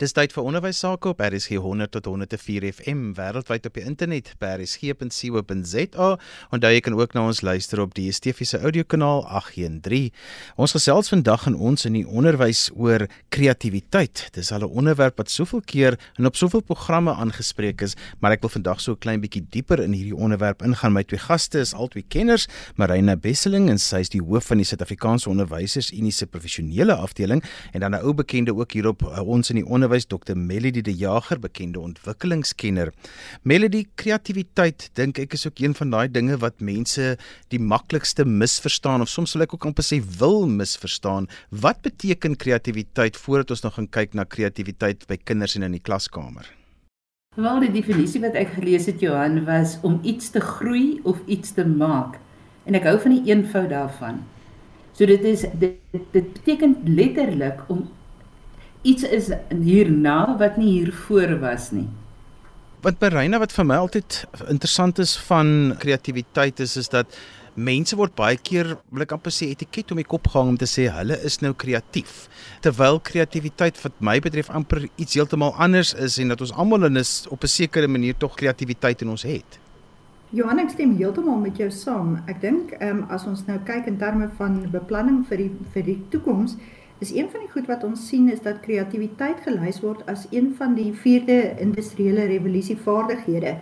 Dis tyd vir onderwys sake op RSG 100 tot 104 FM wêreldwyd op die internet by rsg.co.za. Onthou jy kan ook na ons luister op die DSTV se audiokanaal 813. Ons gesels vandag in ons in die onderwys oor kreatiwiteit. Dis al 'n onderwerp wat soveel keer en op soveel programme aangespreek is, maar ek wil vandag so 'n klein bietjie dieper in hierdie onderwerp ingaan. My twee gaste is albei kenners, Marina Besseling en sy is die hoof van die Suid-Afrikaanse Onderwysers Unie se professionele afdeling en dan 'n ou bekende ook hier op uh, ons in die onderwys onderwys Dr Melody de Jager, bekende ontwikkelingskenner. Melody, kreatiwiteit dink ek is ook een van daai dinge wat mense die maklikste misverstaan of soms wil ek ook amper sê wil misverstaan. Wat beteken kreatiwiteit voordat ons nog gaan kyk na kreatiwiteit by kinders en in die klaskamer? Wel die definisie wat ek gelees het Johan was om iets te groei of iets te maak. En ek hou van die eenvoud daarvan. So dit is dit, dit beteken letterlik om iets is hierna wat nie hiervoor was nie. Wat by Reina wat vir my altyd interessant is van kreatiwiteit is is dat mense word baie keer wil ek amper sê etiket om die kop gehang om te sê hulle is nou kreatief terwyl kreatiwiteit wat my betref amper iets heeltemal anders is en dat ons almal in is op 'n sekere manier tog kreatiwiteit in ons het. Johan ek stem heeltemal met jou saam. Ek dink ehm um, as ons nou kyk in terme van beplanning vir die vir die toekoms is een van die goed wat ons sien is dat kreatiwiteit gelys word as een van die vierde industriële revolusie vaardighede.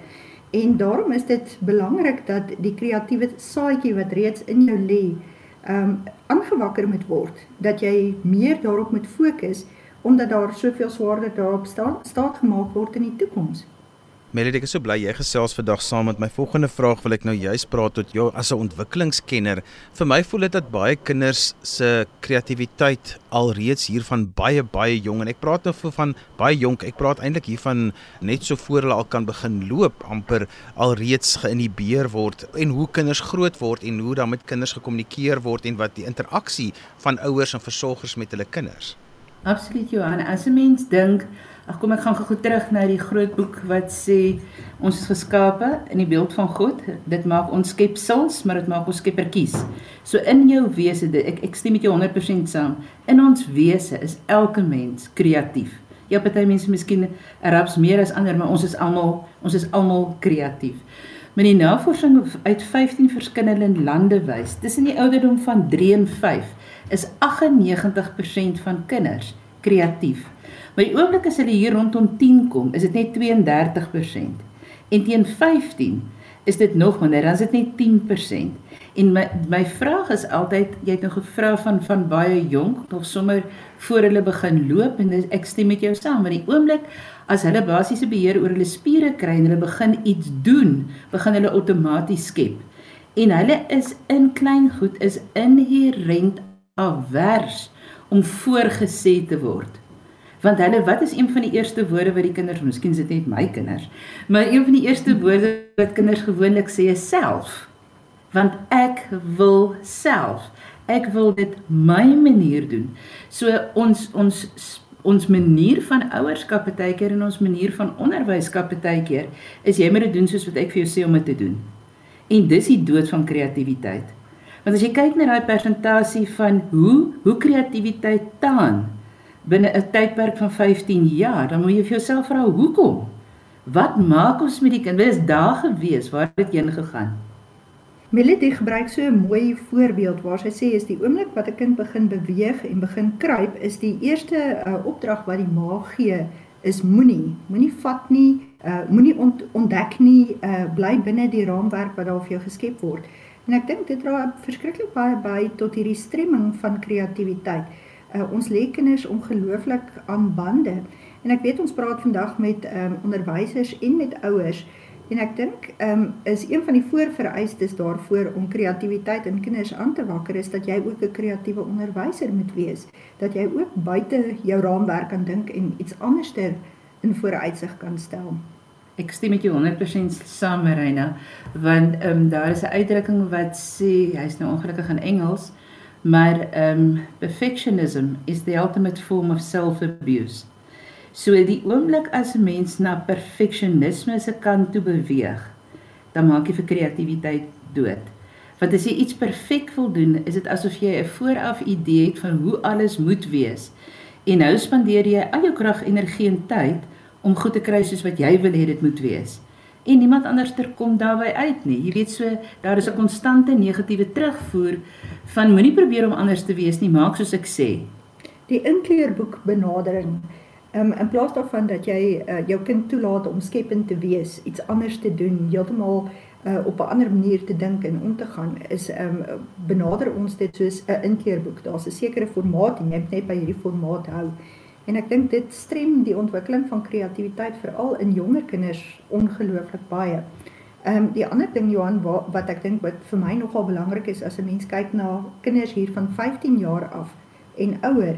En daarom is dit belangrik dat die kreatiewe saadjie wat reeds in jou lê, ehm um, aangewakker moet word, dat jy meer daarop moet fokus omdat daar soveel swaarder daarop staan staat gemaak word in die toekoms. Melody, ek is so bly jy gesels vandag saam met my. Volgende vraag wil ek nou juist praat tot jou as 'n ontwikkelingskenner. Vir my voel dit dat baie kinders se kreatiwiteit alreeds hiervan baie baie jong en ek praat nou van baie jonk. Ek praat eintlik hiervan net so voor hulle al kan begin loop, amper alreeds geïnhibeer word en hoe kinders groot word en hoe dan met kinders gekommunikeer word en wat die interaksie van ouers en versorgers met hulle kinders. Absoluut Johan, as 'n mens dink Ag kom ek gaan gou terug na die groot boek wat sê ons is geskape in die beeld van God. Dit maak ons skepsels, maar dit maak ons skeppertjies. So in jou wese, ek ek stem met jou 100% saam. In ons wese is elke mens kreatief. Ja, party mense miskien raps meer as ander, maar ons is almal ons is almal kreatief. Met die navorsing uit 15 verskillende lande wys, tussen die ouderdom van 3 en 5 is 98% van kinders kreatief. Maar die oomblik as hulle hier rondom 10 kom, is dit net 32%. En teen 15 is dit nog minder, dan is dit net 10%. En my my vraag is altyd, jy het nou gevra van van baie jonk of sommer voor hulle begin loop en ek stem met jou saam, maar die oomblik as hulle basiese beheer oor hulle spiere kry en hulle begin iets doen, begin hulle outomaties skep. En hulle is in klein goed is inherent avers om voorgesê te word. Want hulle wat is een van die eerste woorde wat die kinders miskien sit net my kinders maar een van die eerste woorde wat kinders gewoonlik sê is self. Want ek wil self. Ek wil dit my manier doen. So ons ons ons manier van ouerskap baie keer en ons manier van onderwyskap baie keer is jy moet dit doen soos wat ek vir jou sê om dit te doen. En dis die dood van kreatiwiteit want as jy kyk na daai persentasie van hoe hoe kreatiwiteit taan binne 'n tydperk van 15 jaar, dan moet jy vir jouself vra hoekom? Wat maak ons met die kind? Wat is daar gewees? Waar het dit heen gegaan? Melody gebruik so 'n mooi voorbeeld waar sy sê is die oomblik wat 'n kind begin beweeg en begin kruip, is die eerste uh, opdrag wat die ma gee is moenie, moenie vat nie, uh, moenie ont, ontdek nie, uh, bly binne die raamwerk wat daar vir jou geskep word. En ek dink dit dra verskriklik baie by tot hierdie stremming van kreatiwiteit uh, ons lê kinders ongelooflik aan bande. En ek weet ons praat vandag met um, onderwysers en met ouers en ek dink um, is een van die voorvereistes daarvoor om kreatiwiteit in kinders aan te wakker is dat jy ook 'n kreatiewe onderwyser moet wees, dat jy ook buite jou raamwerk kan dink en iets anderster in vooruitsig kan stel. Ek stem met jou 100% saam, Marina, want ehm um, daar is 'n uitdrukking wat sê hy's nou ongelukkig in Engels, maar um perfectionism is the ultimate form of self-abuse. So die oomblik as 'n mens na perfeksionisme se kant toe beweeg, dan maak jy vir kreatiwiteit dood. Want as jy iets perfek wil doen, is dit asof jy 'n vooraf idee het van hoe alles moet wees. En nou spandeer jy al jou krag, energie en tyd om goed te kry soos wat jy wil hê dit moet wees. En niemand anders ter kom daarby uit nie. Jy weet so, daar is 'n konstante negatiewe terugvoer van moenie probeer om anders te wees nie, maak soos ek sê. Die inkleurboek benadering Um, in plaas daarvan dat jy uh, jou kind toelaat om skepend te wees, iets anders te doen, heeltemal uh, op 'n ander manier te dink en om te gaan, is um benader ons dit soos 'n inkleurboek. Daar's 'n sekere formaat en jy moet net by hierdie formaat hou. En ek dink dit strem die ontwikkeling van kreatiwiteit veral in jonger kinders ongelooflik baie. Ehm um, die ander ding Johan wat, wat ek dink wat vir my nogal belangrik is as 'n mens kyk na kinders hier van 15 jaar af en ouer,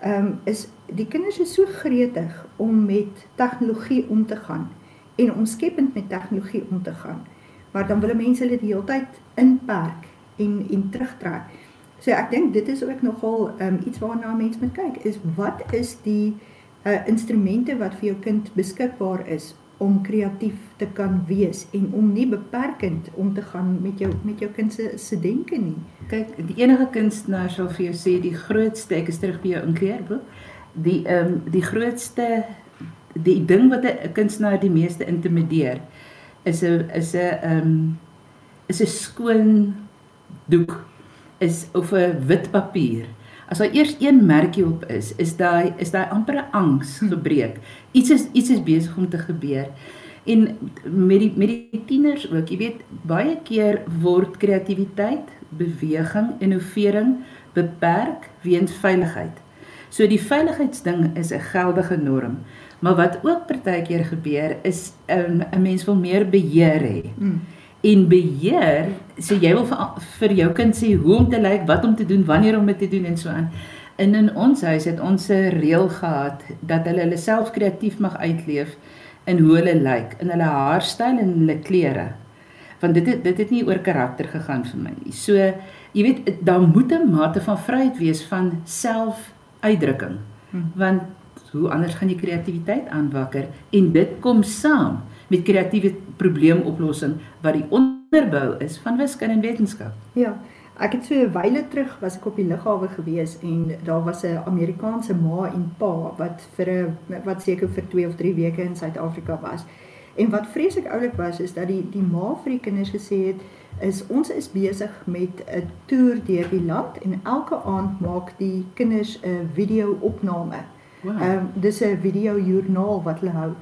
ehm um, is die kinders is so gretig om met tegnologie om te gaan en om skepend met tegnologie om te gaan. Maar dan wil mense dit die hele tyd inperk en en terugtrek. So ek dink dit is ook nogal um, iets waarna mense moet kyk is wat is die uh, instrumente wat vir jou kind beskikbaar is om kreatief te kan wees en om nie beperkend om te gaan met jou met jou kind se se denke nie. Kyk, die enige kunstenaar sal vir jou sê die grootste ek is terug by jou inkleerboek. Die ehm um, die grootste die ding wat 'n kunstenaar die meeste intimideer is 'n is 'n ehm um, is 'n skoon doek is of 'n wit papier. As daar eers een merkie op is, is daai is daai amper 'n angs hm. gebreek. Iets is iets is besig om te gebeur. En met die met die tieners ook, jy weet, baie keer word kreatiwiteit, beweging, innovering beperk weens veiligheid. So die veiligheidsding is 'n geldige norm. Maar wat ook partykeer gebeur is 'n 'n mens wil meer beheer hê. Mm en beheer so jy wil vir, vir jou kind sê hoe om te lyk, wat om te doen, wanneer om dit te doen en so aan. In in ons huis het ons 'n reël gehad dat hulle hulle self kreatief mag uitleef in hoe hulle lyk, in hulle haarstyl en hulle klere. Want dit het, dit het nie oor karakter gegaan vir my nie. So jy weet daar moet 'n mate van vryheid wees van selfuitdrukking. Hmm. Want hoe anders gaan jy kreatiwiteit aanwakker en dit kom saam met kreatiewe probleemoplossing wat die onderbou is van wiskunde en wetenskap. Ja. Ek het so 'n wyle terug was ek op die lughawe gewees en daar was 'n Amerikaanse ma en pa wat vir 'n wat seker vir 2 of 3 weke in Suid-Afrika was. En wat vreeslik oulik was is dat die die ma vir die kinders gesê het is ons is besig met 'n toer deur die land en elke aand maak die kinders 'n video-opname. Ehm wow. um, dis 'n video-joernaal wat hulle hou.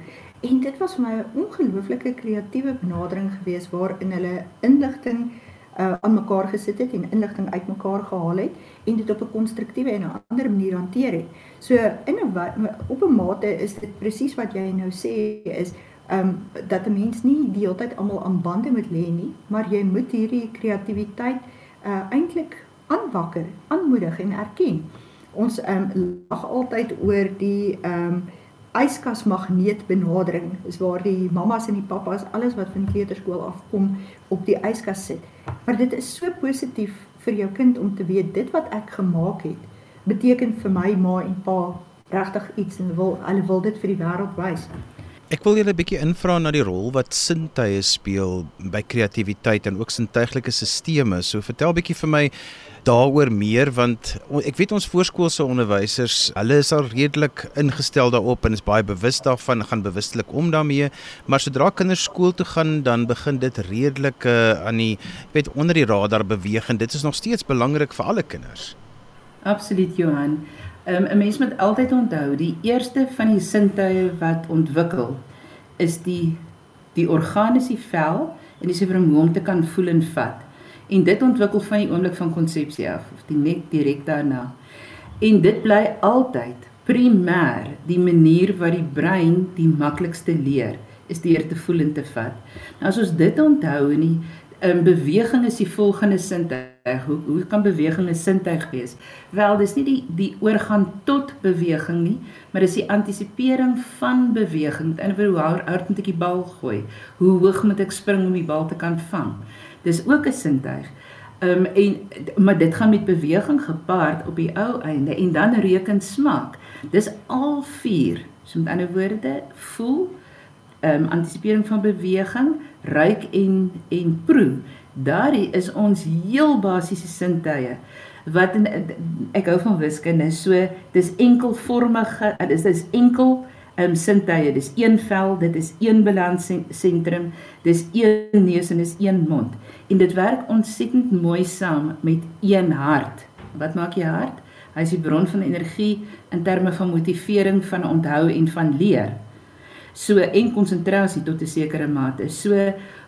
En dit was vir my 'n ongelooflike kreatiewe benadering geweest waarin hulle inligting uh, aan mekaar gesit het en inligting uitmekaar gehaal het en dit op 'n konstruktiewe en 'n ander manier hanteer het. So in 'n op 'n mate is dit presies wat jy nou sê is ehm um, dat 'n mens nie die hele tyd almal aan bande moet lê nie, maar jy moet hierdie kreatiwiteit uh eintlik aanwakker, aanmoedig en erken. Ons ehm um, lag altyd oor die ehm um, yskas magneet benadering is waar die mammas en die pappas alles wat van kleuterskool af kom op die yskas sit. Maar dit is so positief vir jou kind om te weet dit wat ek gemaak het beteken vir my ma en pa regtig iets en wil hulle wil dit vir die wêreld wys. Ek wil julle 'n bietjie invra na die rol wat sintuie speel by kreatiwiteit en ook sintuiglike stelsels. So vertel bietjie vir my daaroor meer want ek weet ons voorskoolse onderwysers, hulle is al redelik ingestel daarop en is baie bewus daarvan, gaan bewustelik om daarmee, maar sodra kinders skool toe gaan, dan begin dit redelik uh, aan die weet onder die radar beweeg en dit is nog steeds belangrik vir alle kinders. Absoluut Johan. Um, 'n mens moet altyd onthou, die eerste van die sintuie wat ontwikkel is die die organiese vel en dis vermoë om te kan voel en vat. En dit ontwikkel van die oomblik van konsepsie af of die net direk daarna. En dit bly altyd primêr die manier wat die brein die maklikste leer is deur te voel en te vat. Nou as ons dit onthou en die um, beweging is die volgende sintuig. Hoe hoe kan beweging 'n sintuig wees? Wel, dis nie die die oorgaan tot beweging nie, maar dis die antisipering van beweging. Met ander woorde, hoe hard moet ek die bal gooi? Hoe hoog moet ek spring om die bal te kan vang? Dis ook 'n sintuig. Ehm um, en maar dit gaan met beweging gepaard op die ou einde en dan reken smaak. Dis al vier. So met ander woorde, voel, ehm um, antisipering van beweging, ruik en en proe. Daardie is ons heel basiese sintuie. wat in, ek hou van wiskunde. So dis enkelvormige, dis dis enkel um, sintuie. Dis een vel, dit is een balanssentrum, dis een neus en dis een mond. En dit werk ontsettend mooi saam met een hart. Wat maak jy hart? Hy is die bron van energie in terme van motivering, van onthou en van leer. So en konsentrasie tot 'n sekere mate. So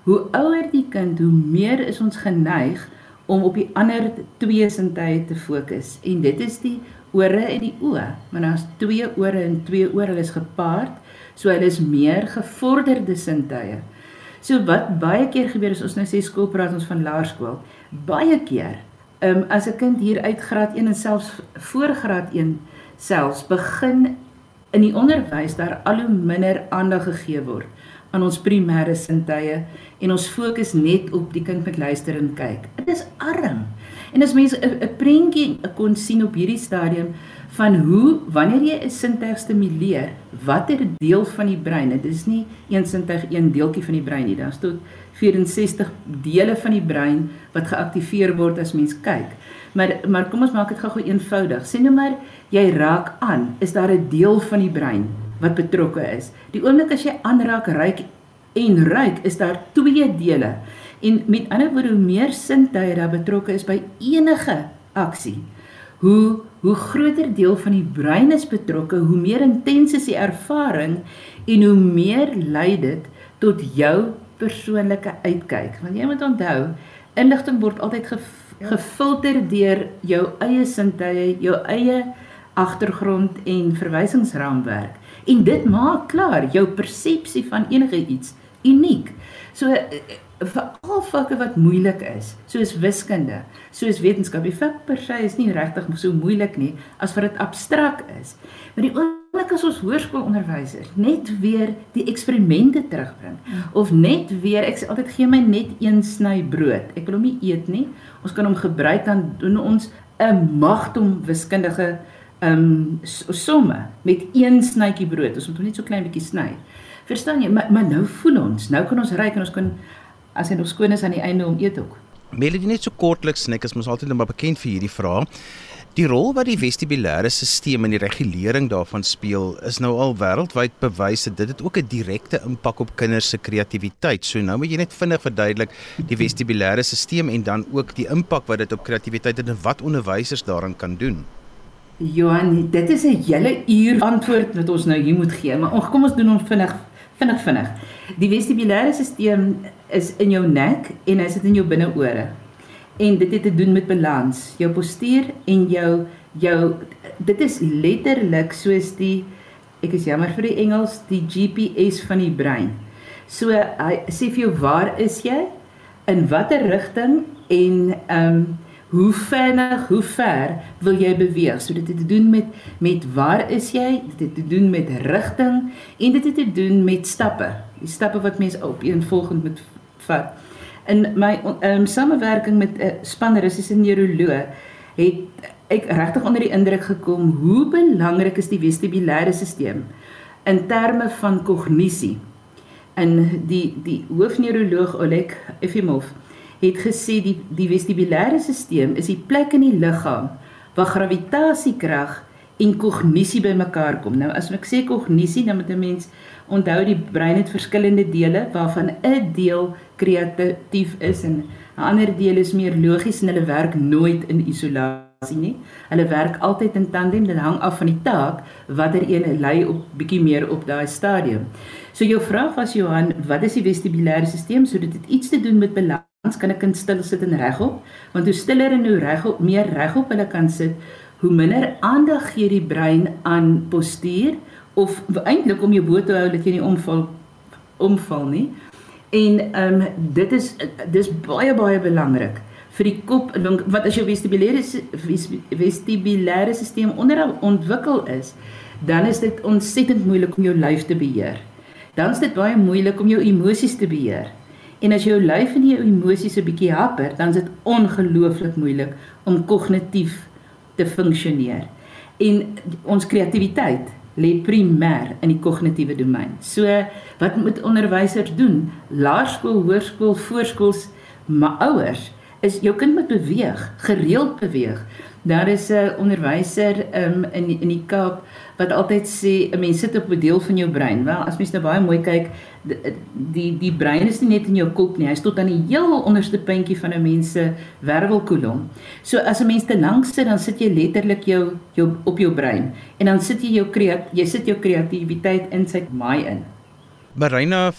hoe ouer die kind, hoe meer is ons geneig om op die ander twee sintuie te fokus. En dit is die ore en die oë. Maar daar's twee ore en twee ore, hulle is gepaard. So hulle is meer gevorderde sintuie. So wat baie keer gebeur is ons nou sê skool praat ons van laerskool. Baie keer Ehm um, as 'n kind hier uit graad 1 en selfs voor graad 1 selfs begin in die onderwys daar al hoe minder aandag gegee word aan ons primêre sintuie en ons fokus net op die kind met luister en kyk. Dit is arm. En as mense 'n prentjie kon sien op hierdie stadium van hoe wanneer jy 'n sintuig stimuleer, watter deel van die brein, dit is nie een sintuig een deeltjie van die brein nie, daar's tot 64 dele van die brein wat geaktiveer word as mens kyk. Maar maar kom ons maak dit gou-gou eenvoudig. Sien nou maar jy raak aan, is daar 'n deel van die brein wat betrokke is. Die oomblik as jy aanraak, ruik en ruik, is daar twee dele. En met ander woorde, hoe meer sintuie daar betrokke is by enige aksie, hoe hoe groter deel van die brein is betrokke, hoe meer intens is die ervaring en hoe meer lei dit tot jou persoonlike uitkyk. Want jy moet onthou, inligting word altyd ge gefilter deur jou eie sintuie, jou eie agtergrond en verwysingsraamwerk. En dit maak klaar jou persepsie van enige iets uniek. So vir al vakke wat moeilik is, soos wiskunde, soos wetenskap, die vak per se is nie regtig so moeilik nie as wat dit abstrakt is. Maar die oomblik as ons hoërskoolonderwysers net weer die eksperimente terugbring of net weer ek sê altyd gee my net een sny brood. Ek wil hom nie eet nie. Ons kan hom gebruik dan doen ons 'n magtom wiskundige ehm um, somme met een snytjie brood. Ons moet hom net so klein bietjie sny. Verstaan jy? Maar, maar nou voel ons, nou kan ons ry en ons kan as hy nog skoon is aan die einde om eet ook. Melody net so kortliks nik is mos altyd net maar bekend vir hierdie vraag. Die rol wat die vestibulêre stelsel in die regulering daarvan speel is nou al wêreldwyd bewys dat dit ook 'n direkte impak op kinders se kreatiwiteit. So nou moet jy net vinnig verduidelik die vestibulêre stelsel en dan ook die impak wat dit op kreatiwiteit en wat onderwysers daaraan kan doen. Johan, dit is 'n hele uur antwoord wat ons nou hier moet gee, maar kom ons doen hom vinnig vinnig vinnig. Die vestibulêre stelsel is in jou nek en hy sit in jou binneore. En dit het te doen met balans, jou postuur en jou jou dit is letterlik soos die ek is jammer vir die Engels, die GPS van die brein. So hy sê vir jou waar is jy? In watter rigting en ehm um, hoe vinnig, hoe ver wil jy beweeg? So dit het te doen met met waar is jy? Dit het te doen met rigting en dit het te doen met stappe. Die stappe wat mens op een volgend moet vat. In my um, samewerking met 'n uh, span Russiese neuroloog het ek regtig onder die indruk gekom hoe belangrik is die vestibulêre stelsel in terme van kognisie. In die die hoofneuroloog Oleg Efimov het gesê die die vestibulêre stelsel is die plek in die liggaam waar gravitasiekrag en kognisie bymekaar kom. Nou as ek sê kognisie, dan moet 'n mens onthou die brein het verskillende dele waarvan 'n deel kreatief is en 'n ander deel is meer logies en hulle werk nooit in isolasie nie. Hulle werk altyd in tandem. Dit hang af van die taak watter een lei op bietjie meer op daai stadium. So jou vraag was Johan, wat is die vestibulêre stelsel? So dit het iets te doen met balans. Kan 'n kind stil sit en regop? Want hoe stiller en hoe regop meer regop hulle kan sit, hoe minder aandag gee die brein aan postuur of eintlik om jou bo te hou dat jy nie omval omval nie. En ehm um, dit is dis baie baie belangrik vir die kop wat as jou vestibulêre vestibulêre stelsel onder ontwikkel is, dan is dit ontsettend moeilik om jou lyf te beheer. Dan is dit baie moeilik om jou emosies te beheer. En as jou lyf en jou emosies 'n bietjie happer, dan is dit ongelooflik moeilik om kognitief te funksioneer. En ons kreatiwiteit lê primêr in die kognitiewe domein. So wat moet onderwysers doen? Laerskool, hoërskool, voorskools, maar ouers is jou kind moet beweeg, gereeld beweeg. Daar is 'n onderwyser um, in in die Kaap wat altyd sê 'n mens sit op 'n deel van jou brein. Wel, as mens nou baie mooi kyk, die, die die brein is nie net in jou kop nie, hy's tot aan die heel onderste puntjie van 'n mens se wervelkolom. So as 'n mens te lank sit, dan sit jy letterlik jou jou op jou brein en dan sit jy jou jy sit jou kreatiwiteit in sy maai in. Marina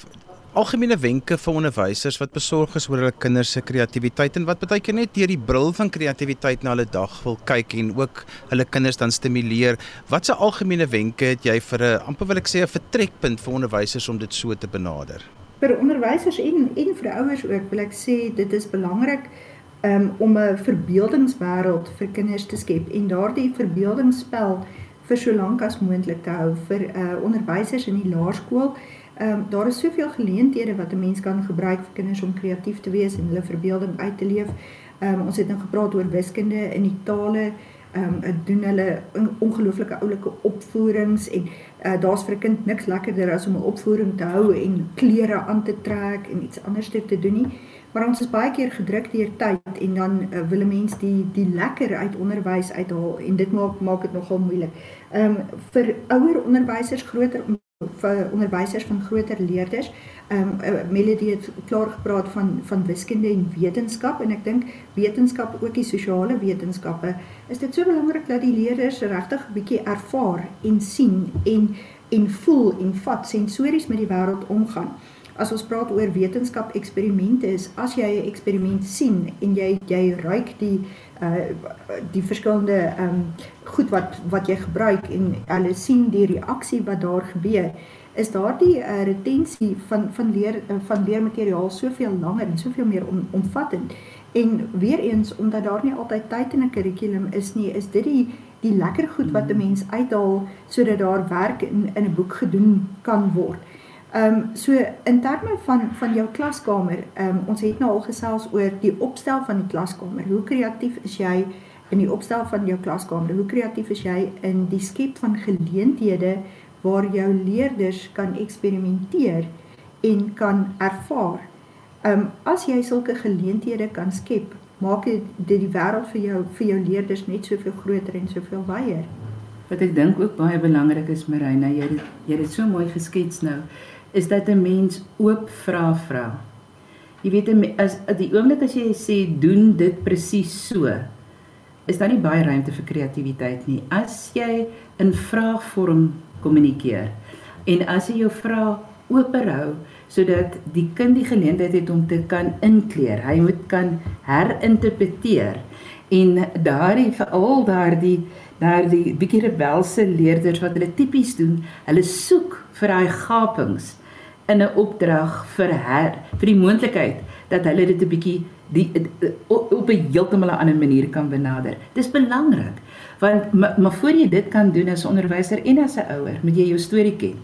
algemene wenke vir onderwysers wat besorg is oor hulle kinders se kreatiwiteit en wat baie keer net deur die bril van kreatiwiteit na hulle dag wil kyk en ook hulle kinders dan stimuleer. Watse algemene wenke het jy vir 'n amper wil ek sê 'n vertrekpunt vir onderwysers om dit so te benader? Vir onderwysers en en vir ouers ook wil ek sê dit is belangrik um, om 'n verbeeldingswêreld vir kinders te skep en daardie verbeeldingsspel vir so lank as moontlik te hou vir uh, onderwysers in die laerskool Ehm um, daar is soveel geleenthede wat 'n mens kan gebruik vir kinders om kreatief te wees en hulle verbeelding uit te leef. Ehm um, ons het nou gepraat oor wiskunde in die tale. Ehm um, doen hulle ongelooflike oulike opvoerings en uh, daar's vir 'n kind niks lekkerder as om 'n opvoering te hou en klere aan te trek en iets anders te doen nie. Maar ons is baie keer gedruk deur tyd en dan uh, wil 'n mens die die lekker uit onderwys uithaal en dit maak maak dit nogal moeilik. Ehm um, vir ouer onderwysers groter vir onderwysers van groter leerders. Ehm um, Melody het klaar gepraat van van wiskunde en wetenskap en ek dink wetenskap ook die sosiale wetenskappe is dit so belangrik dat die leerders regtig 'n bietjie ervaar en sien en en voel en vat sensories met die wêreld omgaan. As ons praat oor wetenskap eksperimente is as jy 'n eksperiment sien en jy jy ruik die uh die verskillende um, goed wat wat jy gebruik en hulle sien die reaksie wat daar gebeur is daardie uh, retensie van van leer uh, van leermateriaal soveel langer en soveel meer om, omvattend en weer eens omdat daar nie altyd tyd in 'n kurrikulum is nie is dit die die lekker goed wat 'n mens uithaal sodat daar werk in in 'n boek gedoen kan word. Ehm um, so in terme van van jou klaskamer, ehm um, ons het nou al gesels oor die opstel van die klaskamer. Hoe kreatief is jy in die opstel van jou klaskamer? Hoe kreatief is jy in die skep van geleenthede waar jou leerders kan eksperimenteer en kan ervaar? Ehm um, as jy sulke geleenthede kan skep, maak dit die wêreld vir jou vir jou leerders net soveel groter en soveel wyer. Wat ek dink ook baie belangrik is, Marina, jy het, jy het dit so mooi geskets nou is dat 'n mens oop vra vra. Jy weet as die oomblik as jy sê doen dit presies so, is daar nie baie ruimte vir kreatiwiteit nie. As jy in vraagvorm kommunikeer en as jy jou vraag oop hou sodat die kind die geleentheid het om te kan inkleer. Hy moet kan herinterpreteer en daardie veral daardie daardie bietjie rebelse leerders wat hulle tipies doen, hulle soek vir daai gapings in 'n opdrag vir her vir die moontlikheid dat hulle dit 'n bietjie die op 'n heeltemal 'n ander manier kan benader. Dis belangrik want maar, maar voor jy dit kan doen as 'n onderwyser en as 'n ouer, moet jy jou storie ken.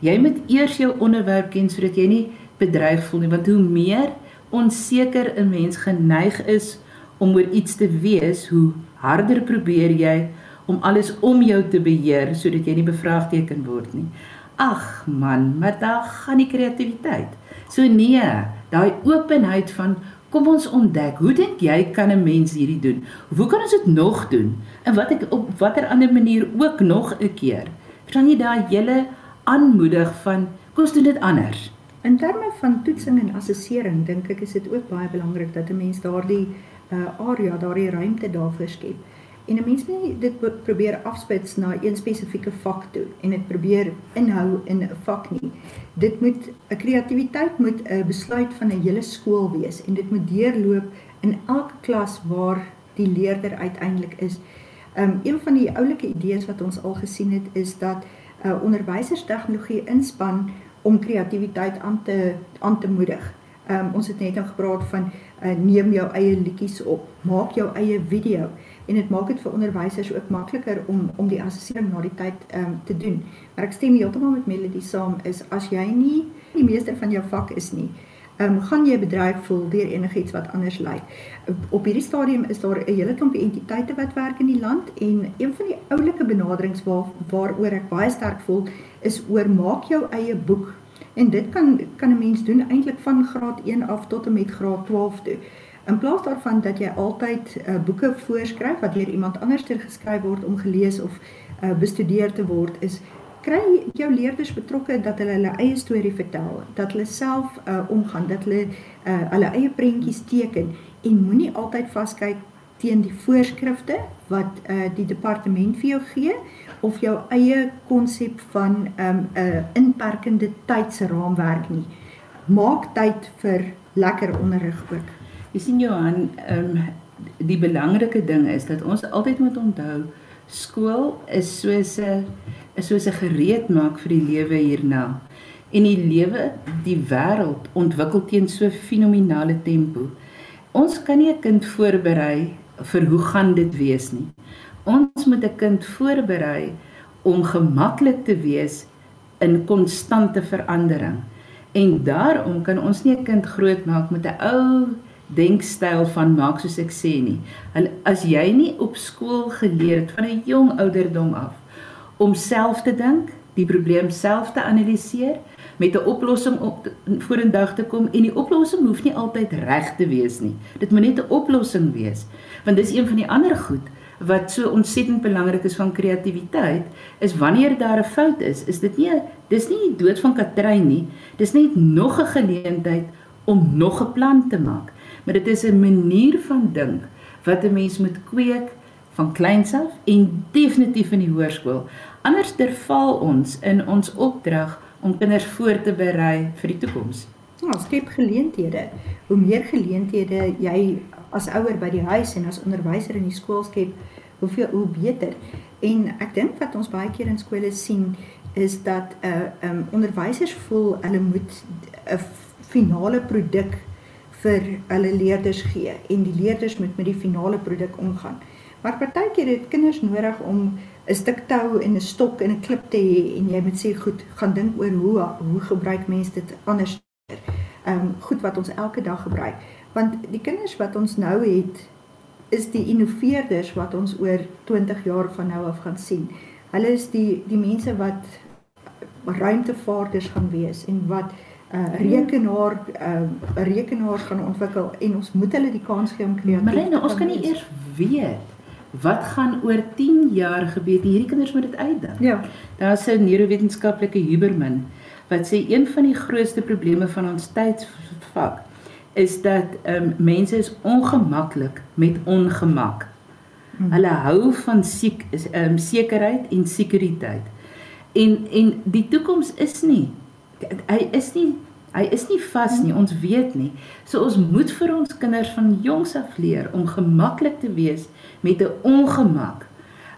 Jy moet eers jou onderwerp ken sodat jy nie bedreig voel nie want hoe meer onseker 'n mens geneig is om oor iets te wees, hoe harder probeer jy om alles om jou te beheer sodat jy nie bevraagteken word nie. Ag man, maar daar gaan die kreatiwiteit. So nee, daai openheid van kom ons ontdek, hoe dink jy kan 'n mens hierdie doen? Hoe kan ons dit nog doen? En wat ek op watter ander manier ook nog 'n keer. Verstaan jy daai hele aanmoedig van kom ons doen dit anders. In terme van toetsing en assessering dink ek is dit ook baie belangrik dat 'n mens daardie uh, area, daardie ruimte daarvoor skep. En 'n mens moet dit probeer afspits na een spesifieke vak toe en dit probeer inhou in 'n vak nie. Dit moet 'n kreatiwiteit moet 'n besluit van 'n hele skool wees en dit moet deurloop in elke klas waar die leerder uiteindelik is. Um een van die oulike idees wat ons al gesien het is dat uh, onderwysers tegnologie inspan om kreatiwiteit aan te aan te moedig. Um ons het net nou gepraat van uh, neem jou eie liedjies op, maak jou eie video en dit maak dit vir onderwysers ook makliker om om die assessering na die tyd um, te doen. Maar ek stem heeltemal met Melody saam is as jy nie die meester van jou vak is nie, ehm um, gaan jy bedreig voel deur enigiets wat anders lyk. Op hierdie stadium is daar 'n hele klompie entiteite wat werk in die land en een van die oulike benaderings waar waaroor ek baie sterk voel is oor maak jou eie boek. En dit kan kan 'n mens doen eintlik van graad 1 af tot en met graad 12 toe. In plaas daarvan dat jy altyd uh, boeke voorskryf wat deur iemand anders ter geskryf word om gelees of uh, bestudeer te word, is kry jou leerders betrokke dat hulle hulle eie storie vertel, dat hulle self uh, omgaan, dat hulle uh, hulle eie prentjies teken en moenie altyd vaskyk teen die voorskrifte wat uh, die departement vir jou gee of jou eie konsep van 'n um, uh, inperkende tydsraamwerk nie. Maak tyd vir lekker onderrig ook. Jy sien Johan, ehm um, die belangrike ding is dat ons altyd moet onthou skool is soos 'n is soos 'n gereedmaak vir die lewe hierna. En die lewe, die wêreld ontwikkel teen so fenominale tempo. Ons kan nie 'n kind voorberei vir hoe gaan dit wees nie. Ons moet 'n kind voorberei om gemaklik te wees in konstante verandering. En daarom kan ons nie 'n kind grootmaak met 'n ou denkstyl van maak soos ek sê nie. Hulle as jy nie op skool geleer het van 'n jong ouderdom af om self te dink, die probleem self te analiseer, met 'n oplossing op vorendag te kom en die oplossing hoef nie altyd reg te wees nie. Dit moet net 'n oplossing wees. Want dis een van die ander goed wat so ontsettend belangrik is van kreatiwiteit, is wanneer daar 'n fout is, is dit nie dis nie die dood van Katrine nie. Dis net nog 'n geleentheid om nog 'n plan te maak. Maar dit is 'n manier van dink wat 'n mens moet kweek van kleins af en definitief in die hoërskool. Anders terval ons in ons opdrag om kinders voor te berei vir die toekoms. Ja, skep geleenthede. Hoe meer geleenthede jy as ouer by die huis en as onderwyser in die skool skep, hoeveel hoe beter. En ek dink wat ons baie keer in skole sien is dat 'n uh, um, onderwysers voel hulle moet 'n finale produk vir hulle leerders gee en die leerders moet met die finale produk omgaan. Maar partykeer het kinders nodig om 'n stuk tou en 'n stok en 'n klip te hê en jy moet sê goed, gaan dink oor hoe hoe gebruik mense dit anders. Ehm um, goed wat ons elke dag gebruik. Want die kinders wat ons nou het is die innoveerders wat ons oor 20 jaar van nou af gaan sien. Hulle is die die mense wat ruimtevaarders gaan wees en wat 'n uh, rekenaar 'n uh, rekenaar gaan ontwikkel en ons moet hulle die kans gee om kreatief te wees. Maar ons kan nie eers weet wat gaan oor 10 jaar gebeur? Hierdie kinders moet dit uitdink. Ja. Daar's 'n neurowetenskaplike Huberman wat sê een van die grootste probleme van ons tydsvak is dat ehm um, mense is ongemaklik met ongemak. Hmm. Hulle hou van siek is ehm um, sekerheid en sekuriteit. En en die toekoms is nie hy is nie Hy is nie vas nie, ons weet nie. So ons moet vir ons kinders van jongs af leer om gemaklik te wees met 'n ongemak.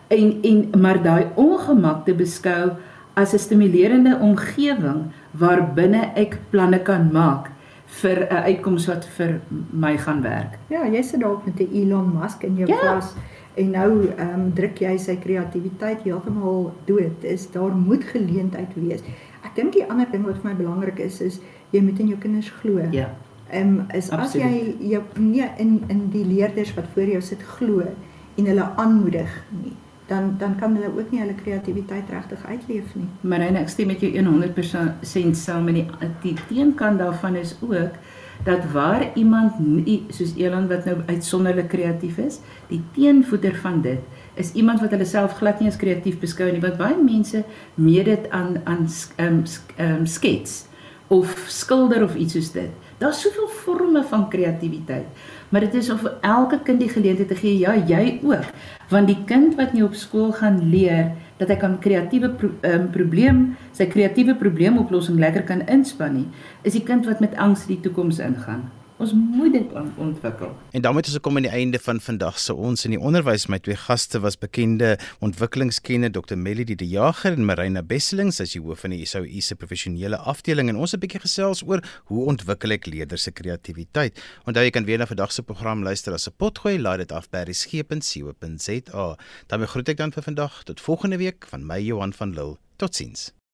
En en maar daai ongemak te beskou as 'n stimulerende omgewing waarbinne ek planne kan maak vir 'n uitkoms wat vir my gaan werk. Ja, jy sit dalk met 'n Elon Musk in jou ja. klas en nou ehm um, druk jy sy kreatiwiteit heeltemal dood. Is daar moet geleentheid wees. Ek dink die ander ding wat vir my belangrik is is jy moet in jou kinders glo. Ja. Ehm um, is Absoluut. as jy jou nie in in die leerders wat voor jou sit glo en hulle aanmoedig nie, dan dan kan hulle ook nie hulle kreatiwiteit regtig uitleef nie. Marine, ek stem met jou 100% saam met die die teenkant daarvan is ook dat waar iemand nie, soos Elan wat nou uitsonderlik kreatief is, die teenvoeter van dit is iemand wat hulle self glad nie as kreatief beskou nie, want baie mense meet dit aan aan um, um, skets of skilder of iets soos dit. Daar's soveel forme van kreatiwiteit. Maar dit is of elke kind die geleentheid te gee, ja, jy ook. Want die kind wat nie op skool gaan leer dat hy kan kreatiewe pro, um, probleem, sy kreatiewe probleemoplossing lekker kan inspann nie, is die kind wat met angs die toekoms ingaan. Ons moet dit ontwikkel. En daarmee is ons gekom aan die einde van vandag se ons in die onderwys. My twee gaste was bekende ontwikkelingskenner Dr. Melody De Jager en Marina Besselings as die hoof van die SOE se professionele afdeling en ons het 'n bietjie gesels oor hoe ontwikkel ek leerders se kreatiwiteit. Onthou jy kan weer na vandag se program luister as 'n potgooi, laai dit af by resgep.co.za. daarmee groet ek dan vir vandag tot volgende week van my Johan van Lille. Totsiens.